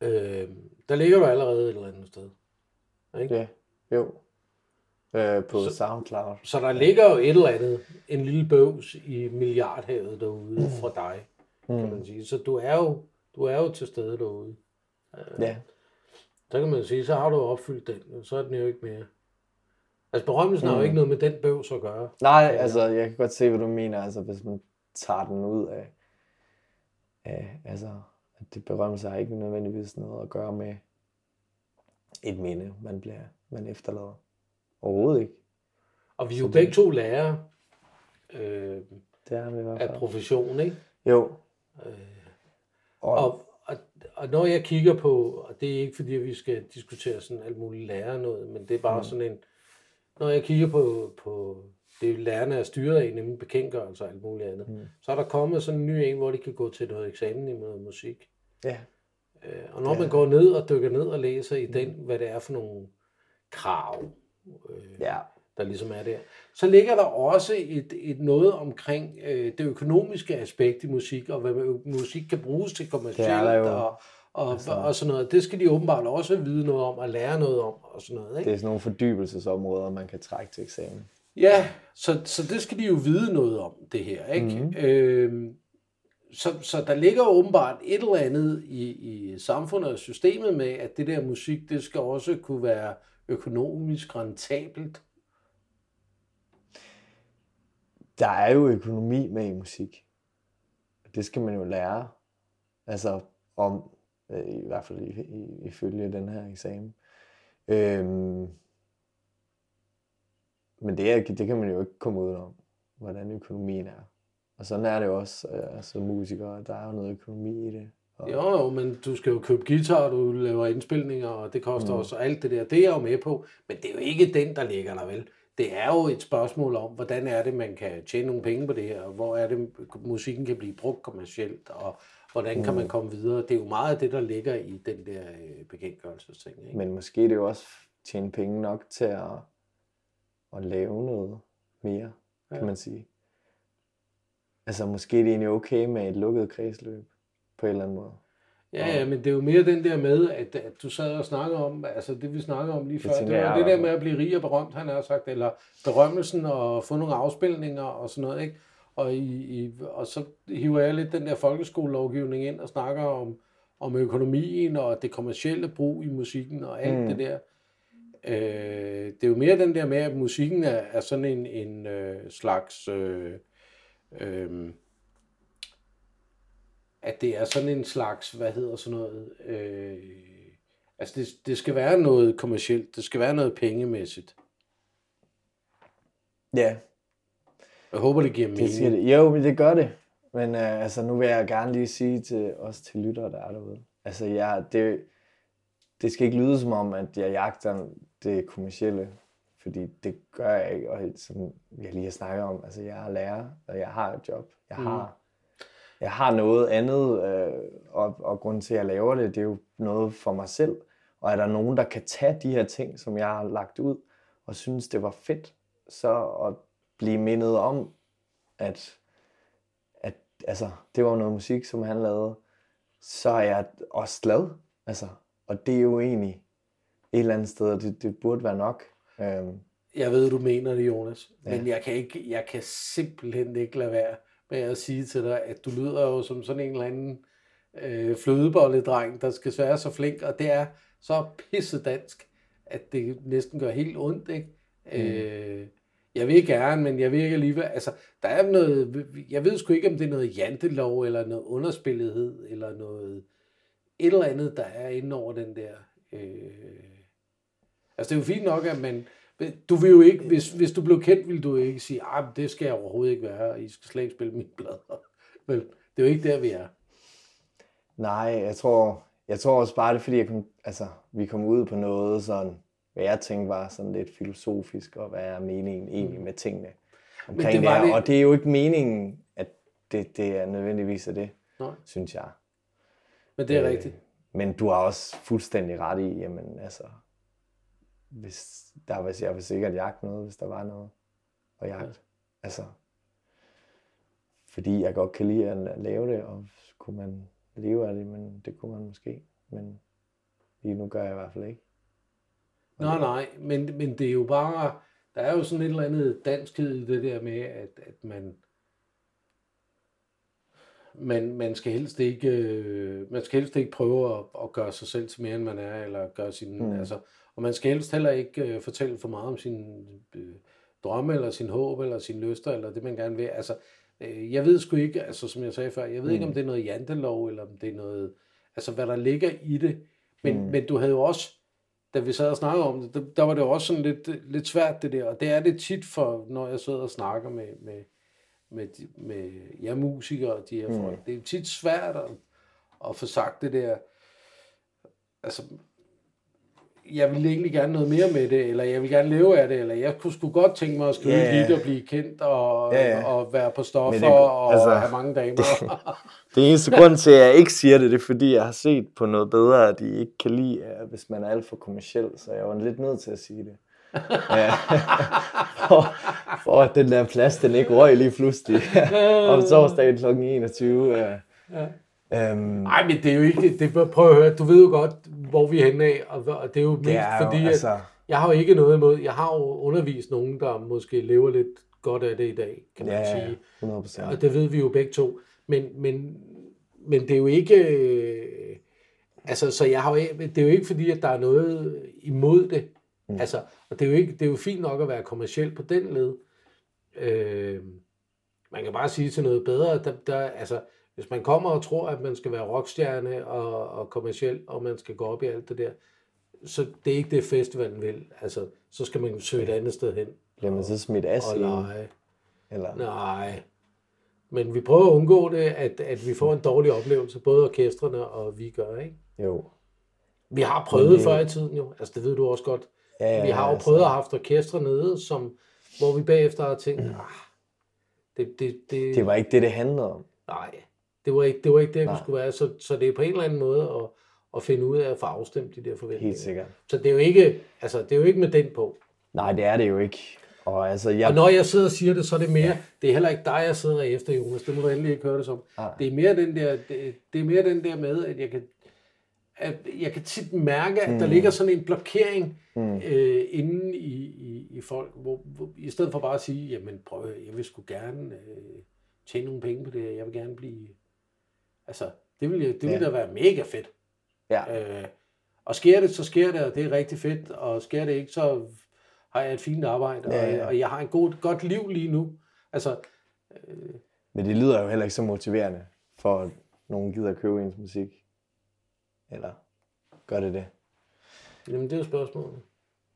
Øh, der ligger du allerede et eller andet sted. Ikke?
Ja. Jo. Øh, på
Så-.
SoundCloud.
Så der ligger jo et eller andet, en lille bøvs i milliardhavet derude fra dig, kan
Mm.
man sige. Så du er jo, du er jo til stede derude.
Ja.
Så kan man sige, så har du opfyldt den, og så er den jo ikke mere. Altså berømmelsen mm. har jo
Mm.
ikke noget med den bøvs at gøre.
Nej, altså, jeg kan godt se, hvad du mener. Altså, hvis man tager den ud af, af altså, at det berømmelse har ikke nødvendigvis noget at gøre med et minde, man, bliver, man efterlader. Overhovedet ikke.
Og vi er jo begge to lærere øh,
Det er vi i hvert
af
fald.
profession, ikke?
Jo.
Og, og, og, og når jeg kigger på, og det er ikke fordi, vi skal diskutere sådan alt muligt lærer noget, men det er bare mm. sådan en, når jeg kigger på, på det lærerne er styret af, nemlig bekendtgørelser og alt muligt andet, mm. så er der kommet sådan en ny en, hvor de kan gå til noget eksamen i noget musik.
Ja.
Øh, Og når man går ned og dykker ned og læser i den, hvad det er for nogle krav, øh,
Ja.
der ligesom er der, så ligger der også et, et noget omkring øh, det økonomiske aspekt i musik, og hvad musik kan bruges til kommercielt,
Det er
og, og, altså, og sådan noget. Det skal de åbenbart også vide noget om, og lære noget om, og sådan noget.
Det
Ikke?
er sådan nogle fordybelsesområder, man kan trække til eksamen.
Ja, så, så det skal de jo vide noget om, det her. Ikke?
Mhm.
Mm-hmm. Øh, så, så der ligger åbenbart et eller andet i, i samfundet og systemet med, at det der musik, det skal også kunne være økonomisk rentabelt.
Der er jo økonomi med i musik. Det skal man jo lære. Altså om, øh, i hvert fald i, i, ifølge den her eksamen. Øhm, men det, er, det kan man jo ikke komme ud om, hvordan økonomien er. Og sådan er det jo også øh, altså, som musiker. Der er jo noget økonomi i det. Og,
Jo, jo, men du skal jo købe guitar, og du laver indspilninger, og det koster mm. også alt det der. Det er jeg jo med på, men det er jo ikke den, der ligger der vel. Det er jo et spørgsmål om, hvordan er det, man kan tjene nogle penge på det her, og hvor er det, musikken kan blive brugt kommercielt, og hvordan kan man komme videre. Det er jo meget af det, der ligger i den der øh, bekendtgørelsesting. Ikke?
Men måske er det jo også tjene penge nok til at, at lave noget mere, kan
Ja.
man sige. Altså måske er det egentlig okay med et lukket kredsløb, på en eller anden måde.
Ja, ja, men det er jo mere den der med, at, at du sad og snakkede om, altså det vi snakkede om lige før, det, det var det der med at blive rig og berømt, han har sagt, eller berømmelsen og få nogle afspilninger og sådan noget, ikke? Og, i, i, og så hiver jeg lidt den der folkeskolelovgivning ind og snakker om, om økonomien og det kommercielle brug i musikken og alt mm. det der. Øh, det er jo mere den der med, at musikken er, er sådan en, en øh, slags... Øh, øh, at det er sådan en slags, hvad hedder sådan noget, øh, altså det, det skal være noget kommercielt, det skal være noget pengemæssigt.
Ja,
Jeg håber, det giver mening.
det siger det. Jo, det gør det. Men øh, altså, nu vil jeg gerne lige sige til os til lyttere, der er derude. Altså, jeg, det, det skal ikke lyde som om, at jeg jagter det kommercielle. Fordi det gør jeg ikke. Og som jeg lige har snakket om, altså, jeg er lærer, og jeg har et job. Jeg har, jeg har noget andet, øh, og, og grunden til, at jeg laver det, det er jo noget for mig selv. Og er der nogen, der kan tage de her ting, som jeg har lagt ud, og synes, det var fedt, så at blive mindet om, at, at altså, det var noget musik, som han lavede, så er jeg også glad. Altså, og det er jo egentlig et eller andet sted, og det, det burde være nok. Øhm,
Jeg ved, du mener det, Jonas,
Ja.
men jeg kan, ikke, jeg kan simpelthen ikke lade være med at sige til dig, at du lyder jo som sådan en eller anden øh, flødebolledreng, der skal være så flink, og det er så pisse dansk, at det næsten gør helt ondt, ikke? Mm. Øh, jeg vil gerne, men jeg vil ikke alligevel, altså, der er noget, jeg ved sgu ikke, om det er noget jantelov, eller noget underspillethed, eller noget, et eller andet, der er inde over den der, øh, altså det er jo fint nok, at man, du vil jo ikke, hvis, hvis du blev kendt, ville du ikke sige, ah, men det skal jeg overhovedet ikke være, I skal slet ikke spille mine plader. Vel, det er jo ikke der, vi er.
nej, jeg tror, jeg tror også bare, det er fordi, jeg kom, altså, vi kom ud på noget sådan, hvad jeg tænkte var sådan lidt filosofisk, og hvad er meningen egentlig med tingene omkring
det
det,
var
det her. Og det er jo ikke meningen, at det, det er nødvendigvis af det,
Nej.
synes jeg.
Men det er
Øh,
rigtigt.
Men du har også fuldstændig ret i, jamen altså, hvis der var, jeg vil sikkert jagte noget, hvis der var noget at jagte. Ja. Altså, fordi jeg godt kan lide at lave det, og kunne man leve af det, men det kunne man måske. Men lige nu gør jeg i hvert fald ikke.
Nej, nej, men, men det er jo bare, der er jo sådan et eller andet danskhed i det der med, at, at man, man, man skal helst ikke, øh, man skal helst ikke prøve at, at gøre sig selv til mere, end man er, eller gøre sin, mm. altså, og man skal helst heller ikke øh, fortælle for meget om sin øh, drømme, eller sin håb, eller sin lyster, eller det man gerne vil. Altså, Øh, jeg ved sgu ikke, altså som jeg sagde før, jeg ved mm. ikke, om
Mm.
det er noget jantelov, eller om det er noget, altså hvad der ligger i det. Men, mm. Men du havde jo også, da vi sad og snakkede om det, der, der var det jo også sådan lidt, lidt svært det der, og det er det tit for, når jeg sidder og snakker med, med, med, med jer musikere og de her
Mm.
folk. Det er tit svært at, at få sagt det der, altså, jeg vil egentlig gerne noget mere med det, eller jeg vil gerne leve af det, eller jeg kunne sgu godt tænke mig at skrive yeah. hit og blive kendt, og,
ja.
og være på stoffer,
Men det
og
altså,
have mange damer.
Det eneste grund til, at jeg ikke siger det, det er fordi, jeg har set på noget bedre, at de ikke kan lide, hvis man er alt for kommersiel, så jeg var lidt nødt til at sige det. Ja. for, for at den der plads, den ikke røg lige pludselig om torsdagen kl. 21. Ja. Øhm,
Nej, men det er jo ikke, det, prøv at høre, du ved jo godt, hvor vi er henne af, og, og det er jo mest
det er jo,
fordi, at
altså,
jeg har jo ikke noget imod, jeg har jo undervist nogen, der måske lever lidt godt af det i dag, kan man
ja,
sige.
ja, 100 procent.
Og det ved vi jo begge to. Men, men, men det er jo ikke... øh, Altså, så jeg har jo, det er jo ikke fordi, at der er noget imod det. Mm. Altså, og det er, jo ikke, det er jo fint nok at være kommersiel på den led. Øh, man kan bare sige til noget bedre, der, der, altså, hvis man kommer og tror, at man skal være rockstjerne og, og kommersiel, og man skal gå op i alt det der, så det er ikke det, festivalen vil. Altså, så skal man søge et andet sted hen
Bliver man så smidt af
og lege.
Eller?
Nej. Men vi prøver at undgå det, at, at vi får en dårlig oplevelse, både orkestrene og vi gør, ikke?
Jo.
Vi har prøvet
det-
før i tiden jo, altså det ved du også godt.
Ja, ja,
Vi har jo
altså,
prøvet at have haft orkestre nede, som, hvor vi bagefter har tænkt, ah, det, det, det,
Det var ikke det, det handlede om.
nej, det var ikke det, var ikke det vi skulle være. Så, så det er på en eller anden måde at, at finde ud af at få afstemt de der forventninger.
Helt sikkert.
Så det er jo ikke, altså, det er jo ikke med den på.
Nej, det er det jo ikke. Og altså, jeg...
Og når jeg sidder og siger det, så er det mere, det er heller ikke dig, jeg sidder efter, Jonas. Det må du endelig ikke høre det som.
Nej.
Det er mere den der, det, det er mere den der med, at jeg kan, at jeg kan tit mærke, at der ligger sådan en blokering
Mm.
øh, inde i, i, i folk, hvor, hvor, i stedet for bare at sige, jamen prøv, jeg vil sgu gerne øh, tjene nogle penge på det her, jeg vil gerne blive, altså, det vil, jeg- det vil
Ja.
da være mega fedt.
Ja,
Øh, og sker det, så sker det, og det er rigtig fedt, og sker det ikke, så har jeg et fint arbejde,
Ja,
og,
ja.
og jeg har et god, godt liv lige nu. Altså,
men det lyder jo heller ikke så motiverende, for at nogen gider at købe ens musik. Eller gør det det?
jamen det er jo spørgsmålet.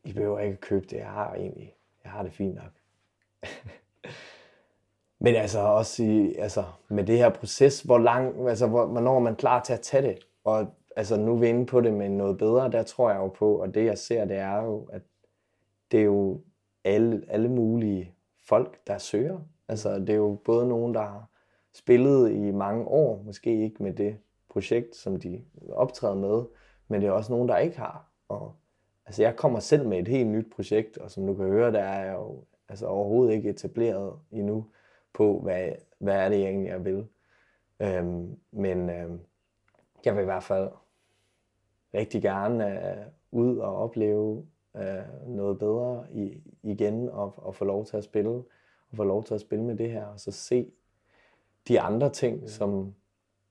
I behøver ikke at købe det. Jeg har egentlig, jeg har det fint nok. Men altså også i, altså, med det her proces, hvor lang, altså, hvor, hvornår er man klar til at tage det? Og altså, nu er vi inde på det med noget bedre, der tror jeg jo på, og det jeg ser, det er jo, at det er jo alle, alle mulige folk, der søger. Altså, det er jo både nogen, der har spillet i mange år, måske ikke med det projekt, som de optræder med, men det er også nogen, der ikke har. Og altså, jeg kommer selv med et helt nyt projekt, og som du kan høre, der er jeg jo altså, overhovedet ikke etableret endnu på, hvad, hvad er det egentlig, jeg vil. Øhm, men øhm, jeg vil i hvert fald rigtig gerne øh, ud og opleve øh, noget bedre i, igen, og, og få lov til at spille, og få lov til at spille med det her, og så se de andre ting, som,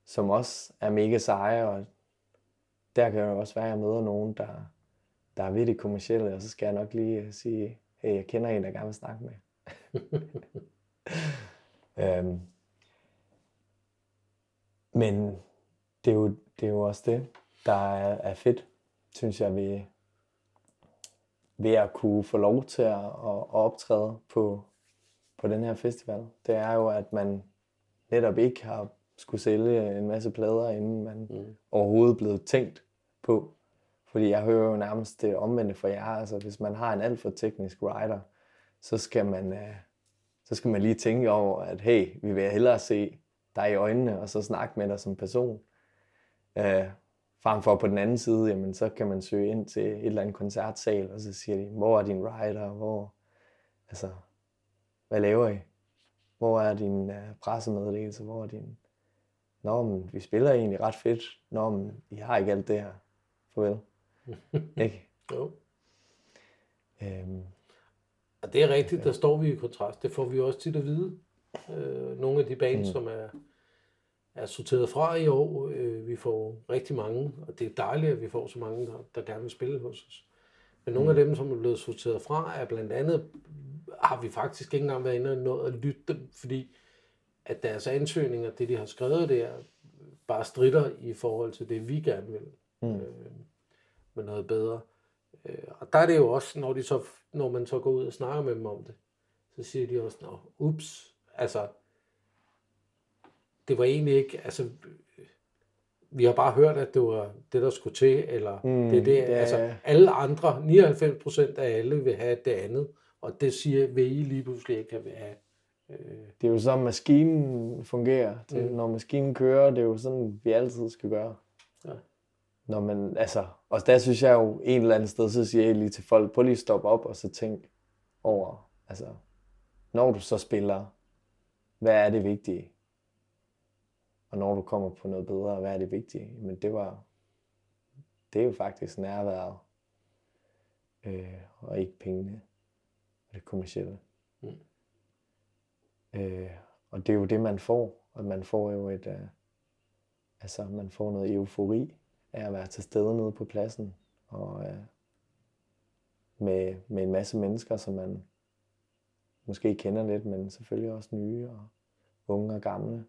som også er mega seje, og der kan jo også være, at jeg møder nogen, der, der er ved det kommercielle, og så skal jeg nok lige øh, sige, hey, jeg kender en, der gerne vil snakke med. øhm, men det er, jo, det er jo også det, der er, er fedt, synes jeg, ved, ved at kunne få lov til at, at, optræde på, på den her festival. Det er jo, at man netop ikke har skulle sælge en masse plader, inden man mm. overhovedet blevet tænkt på. Fordi jeg hører jo nærmest det omvendte for jer. Altså, hvis man har en alt for teknisk writer, så skal man, øh, så skal man lige tænke over, at hey, vi vil hellere se dig i øjnene, og så snakke med dig som person. Øh, frem for på den anden side, jamen, så kan man søge ind til et eller andet koncertsal, og så siger de, hvor er din writer, hvor, altså, hvad laver I? Hvor er din øh, pressemeddelelse, hvor er din... Nå, men vi spiller egentlig ret fedt. Nå, men I har ikke alt det her. Farvel. ikke?
Jo.
Øhm,
Og det er rigtigt, der står vi i kontrast. Det får vi også tit at vide. Øh, nogle af de bands, mm. som er, er sorteret fra i år, øh, vi får rigtig mange, og det er dejligt, at vi får så mange, der, der gerne vil spille hos os. Men nogle mm. af dem, som er blevet sorteret fra, er blandt andet, har vi faktisk ikke engang været inde og nået at lytte dem, fordi at deres ansøgninger, det de har skrevet der, bare strider i forhold til det, vi gerne vil. Mm. Øh, med noget bedre. Øh, og der er det jo også, når, de så, når man så går ud og snakker med dem om det, så siger de også, Nå, ups, altså, det var egentlig ikke, altså, vi har bare hørt, at det var det, der skulle til, eller mm, det er det, ja. altså, alle andre, 99 procent af alle vil have det andet, og det siger, vil I lige pludselig ikke have.
Øh. Det er jo sådan, maskinen fungerer. Det, mm. Når maskinen kører, det er jo sådan, vi altid skal gøre. Ja. Når man, altså, og der synes jeg jo en eller anden sted, så siger jeg lige til folk, prøv lige at stoppe op og så tænk over, altså, når du så spiller, hvad er det vigtige? Og når du kommer på noget bedre, hvad er det vigtige? Men det var, det er jo faktisk nærværet, øh, og ikke pengene og det kommercielle. Mm. Øh, og det er jo det, man får, og man får jo et, øh, altså man får noget eufori af at være til stede nede på pladsen, og øh, med, med en masse mennesker, som man måske kender lidt, men selvfølgelig også nye og unge og gamle.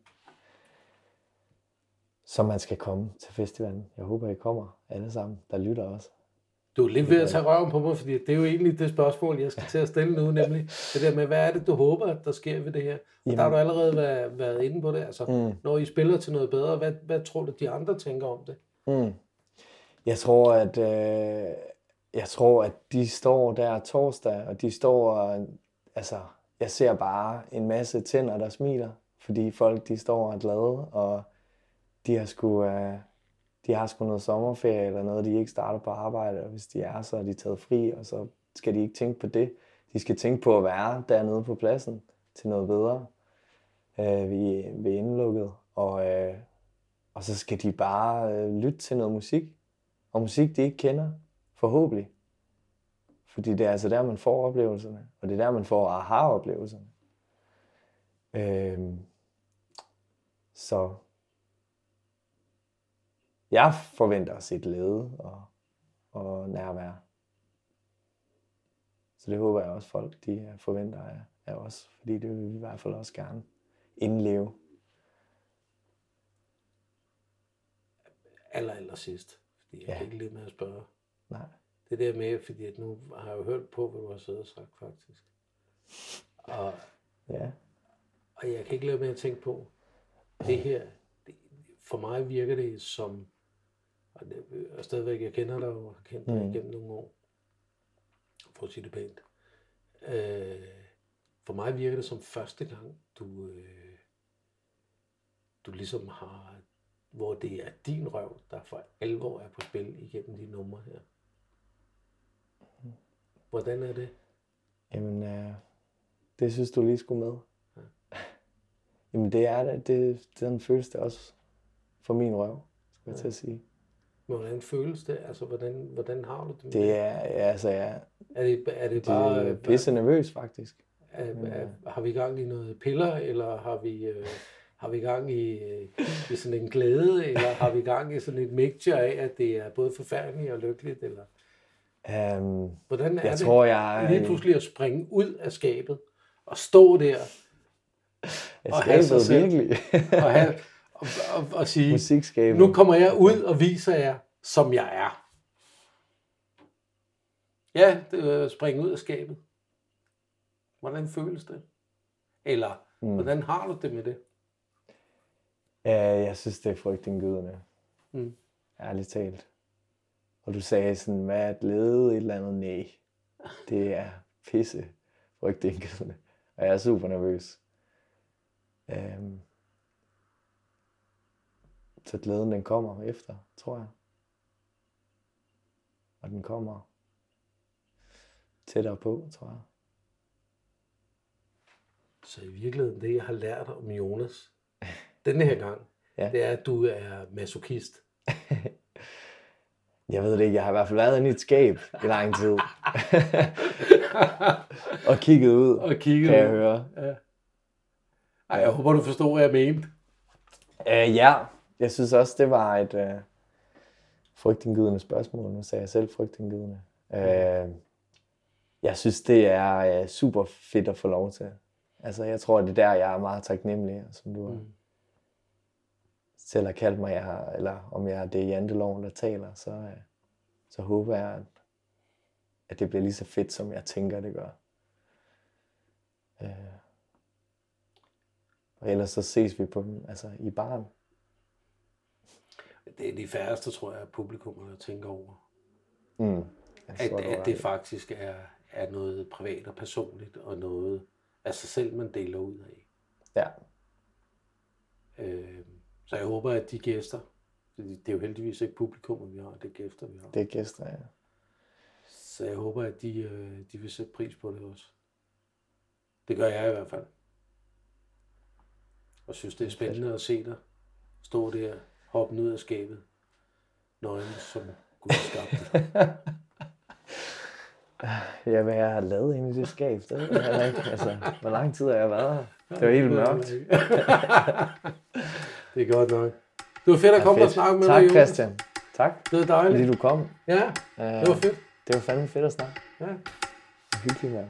Så man skal komme til festivalen. Jeg håber, I kommer alle sammen, der lytter også.
Du er lidt ved at tage røven på mig, fordi det er jo egentlig det spørgsmål, jeg skal til at stille nu, nemlig det der med, hvad er det, du håber, at der sker ved det her? Og der har du allerede været, været inde på det. Altså, mm. når I spiller til noget bedre, hvad, hvad tror du, de andre tænker om det? Mm.
Jeg tror, at øh, jeg tror, at de står der torsdag, og de står, og, altså, jeg ser bare en masse tænder, der smiler, fordi folk, de står og er glade, og de har sgu, øh, de har sgu noget sommerferie eller noget, de ikke starter på arbejde, og hvis de er, så er de taget fri, og så skal de ikke tænke på det. De skal tænke på at være dernede på pladsen til noget bedre. Øh, vi, vi er indlukket, og, øh, og så skal de bare øh, lytte til noget musik, og musik, de ikke kender, forhåbentlig. Fordi det er altså der, man får oplevelserne, og det er der, man får aha-oplevelserne. Øhm, så jeg forventer at se glæde og, og nærvær. Så det håber jeg også folk, de forventer af, af os, fordi det vil vi i hvert fald også gerne indleve.
Aller, aller sidst, fordi jeg ja. kan ikke lide med at spørge. Nej. Det der med, fordi at nu har jeg jo hørt på, hvad du har siddet og sagt faktisk. Og, ja. og jeg kan ikke lade med at tænke på, det her, det, for mig virker det som og, det, og stadigvæk, jeg kender dig og har kendt dig mm. igennem nogle år, for at sige det pænt. Øh, for mig virker det som første gang, du, øh, du ligesom har, hvor det er din røv, der for alvor er på spil igennem de numre her. Hvordan er det?
Jamen, øh, det synes du lige skulle med. Ja. Jamen, det er det. det den føles det også for min røv, skal jeg ja. til at sige.
Hvordan føles det? Altså, hvordan, hvordan har du det?
Det er, altså, ja.
Er det, er det bare...
Det er pisse nervøs, faktisk.
Er, er, har vi gang i noget piller, eller har vi, øh, har vi gang i, øh, i sådan en glæde, eller har vi gang i sådan et mixture af, at det er både forfærdeligt og lykkeligt, eller... Um, Hvordan er jeg det tror, jeg... lige pludselig at springe ud af skabet og stå der
og have sig selv, virkelig.
og have, og, og, og sige, nu kommer jeg ud og viser jer, som jeg er. Ja, det er springe ud af skabet. Hvordan føles det? Eller, mm. hvordan har du det med det?
Ja, jeg synes, det er frygtindgydende. Mm. Ærligt talt. Og du sagde sådan, hvad er glæde et eller andet? Nej. Det er pisse frygtindgydende. Og jeg er super nervøs. Um, så glæden den kommer efter, tror jeg. Og den kommer tættere på, tror jeg.
Så i virkeligheden, det jeg har lært om Jonas, denne her gang, ja. det er, at du er masochist.
jeg ved det ikke, jeg har i hvert fald været inde i et skab i lang tid. og kigget ud, og kigget kan ud. jeg høre. Ja.
Ej, jeg håber, du forstår, hvad jeg mente.
Uh, ja, jeg synes også, det var et uh, frygtindgydende spørgsmål. Nu sagde jeg selv frygtindgydende. Uh, jeg synes, det er uh, super fedt at få lov til. Altså, jeg tror, det er der, jeg er meget taknemmelig, som du mm. Selv har kaldt mig, jeg eller om jeg er det janteloven, der taler, så, øh, så håber jeg, at, at det bliver lige så fedt, som jeg tænker, det gør. Øh. Og ellers så ses vi på dem, altså i barn.
Det er de færreste, tror jeg, publikum, der tænker over.
Mm.
At, at det faktisk er, er noget privat og personligt, og noget af sig selv, man deler ud af.
Ja.
Øh, så jeg håber, at de gæster, det er jo heldigvis ikke publikum, vi har, det er gæster, vi har.
Det er gæster, ja.
Så jeg håber, at de, øh, de vil sætte pris på det også. Det gør jeg i hvert fald. Og synes, det er spændende at se dig stå der, hoppe ud af skabet, nøgen som Gud skabte.
Ja, hvad jeg har lavet inde i det skab, det ved jeg ikke. Altså, hvor lang tid har jeg været her? Det var helt mørkt.
det er godt nok. Det var fedt at komme og snakke med
tak,
dig,
Tak, Christian. Tak.
Det var dejligt.
Fordi du kom.
Ja, det var fedt.
Det var fandme fedt at snakke.
Ja.
Hyggeligt, mand.